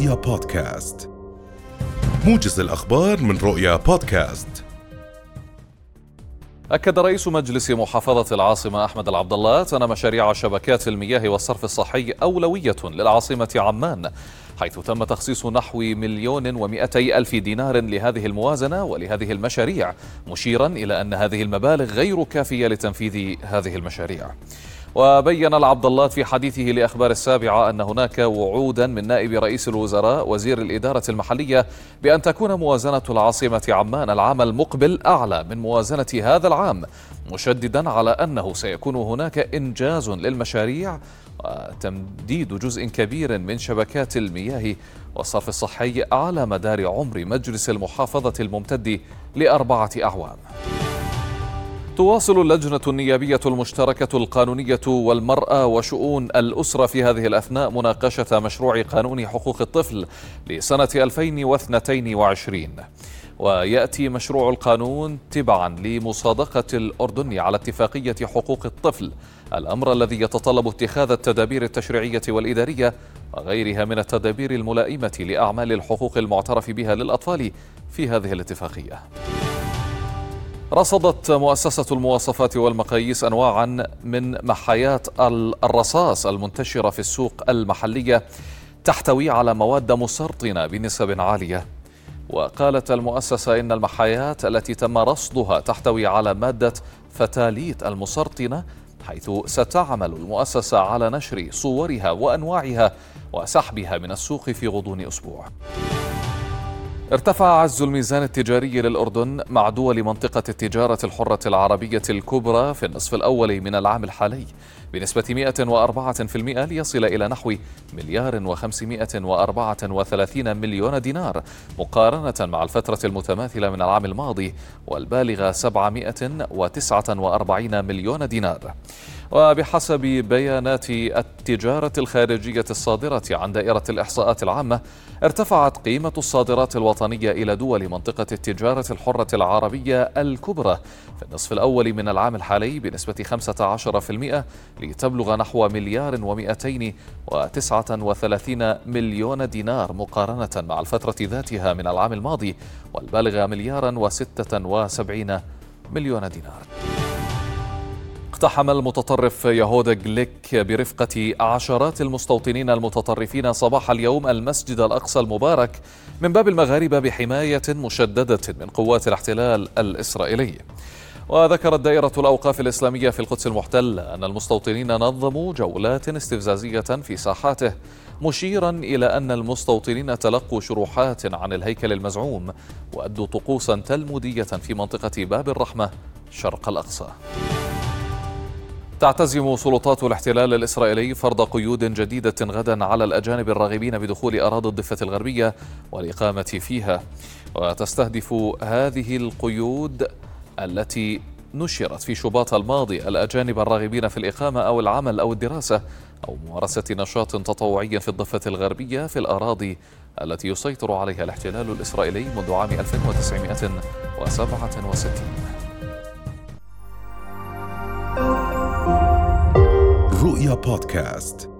رؤيا بودكاست. موجز الأخبار من رؤيا بودكاست. أكد رئيس مجلس محافظة العاصمة أحمد العبد الله أن مشاريع شبكات المياه والصرف الصحي أولوية للعاصمة عمان حيث تم تخصيص نحو مليون ومئتي ألف دينار لهذه الموازنة ولهذه المشاريع مشيرا إلى أن هذه المبالغ غير كافية لتنفيذ هذه المشاريع. وبين العبد الله في حديثه لأخبار السابعة أن هناك وعودا من نائب رئيس الوزراء وزير الإدارة المحلية بأن تكون موازنة العاصمة عمان العام المقبل أعلى من موازنة هذا العام مشددا على أنه سيكون هناك إنجاز للمشاريع وتمديد جزء كبير من شبكات المياه والصرف الصحي على مدار عمر مجلس المحافظة الممتد لأربعة أعوام. تواصل اللجنة النيابية المشتركة القانونية والمرأة وشؤون الأسرة في هذه الأثناء مناقشة مشروع قانون حقوق الطفل لسنة 2022 ويأتي مشروع القانون تبعا لمصادقة الأردن على اتفاقية حقوق الطفل الأمر الذي يتطلب اتخاذ التدابير التشريعية والإدارية وغيرها من التدابير الملائمة لأعمال الحقوق المعترف بها للأطفال في هذه الاتفاقية. رصدت مؤسسة المواصفات والمقاييس أنواعا من محايات الرصاص المنتشرة في السوق المحلية تحتوي على مواد مسرطنة بنسب عالية. وقالت المؤسسة إن المحايات التي تم رصدها تحتوي على مادة فتاليت المسرطنة حيث ستعمل المؤسسة على نشر صورها وأنواعها وسحبها من السوق في غضون أسبوع. ارتفع عز الميزان التجاري للأردن مع دول منطقة التجارة الحرة العربية الكبرى في النصف الأول من العام الحالي بنسبة 104% ليصل إلى نحو مليار و534 مليون دينار مقارنة مع الفترة المتماثلة من العام الماضي والبالغة 749 مليون دينار. وبحسب بيانات التجارة الخارجية الصادرة عن دائرة الإحصاءات العامة ارتفعت قيمة الصادرات الوطنية إلى دول منطقة التجارة الحرة العربية الكبرى في النصف الأول من العام الحالي بنسبة 15% لتبلغ نحو مليار و239 مليون دينار مقارنة مع الفترة ذاتها من العام الماضي والبالغ مليارا و76 مليون دينار. اقتحم المتطرف يهودا جليك برفقة عشرات المستوطنين المتطرفين صباح اليوم المسجد الأقصى المبارك من باب المغاربة بحماية مشددة من قوات الاحتلال الإسرائيلي. وذكرت دائرة الأوقاف الإسلامية في القدس المحتلة أن المستوطنين نظموا جولات استفزازية في ساحاته مشيرا إلى أن المستوطنين تلقوا شروحات عن الهيكل المزعوم وأدوا طقوسا تلمودية في منطقة باب الرحمة شرق الأقصى. تعتزم سلطات الاحتلال الإسرائيلي فرض قيود جديدة غدا على الأجانب الراغبين بدخول أراضي الضفة الغربية والإقامة فيها. وتستهدف هذه القيود التي نشرت في شباط الماضي الأجانب الراغبين في الإقامة أو العمل أو الدراسة أو ممارسة نشاط تطوعي في الضفة الغربية في الأراضي التي يسيطر عليها الاحتلال الإسرائيلي منذ عام 1967 رؤيا بودكاست